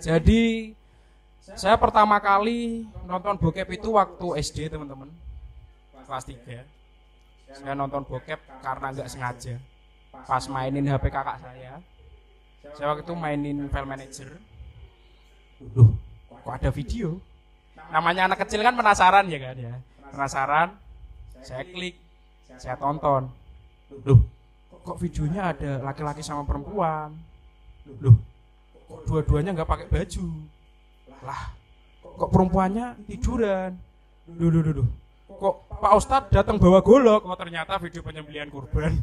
Jadi saya pertama kali nonton bokep itu waktu SD teman-teman. Kelas 3 saya nonton bokep karena nggak sengaja. Pas mainin HP kakak saya. Saya waktu itu mainin file manager. Loh, kok ada video? Namanya anak kecil kan penasaran ya kan ya? Penasaran saya klik saya tonton. Loh kok videonya ada laki-laki sama perempuan? Kok dua-duanya nggak pakai baju. Lah kok perempuannya tiduran? Loh, loh. kok Pak Ustadz datang bawa golok? Oh ternyata video penyembelihan kurban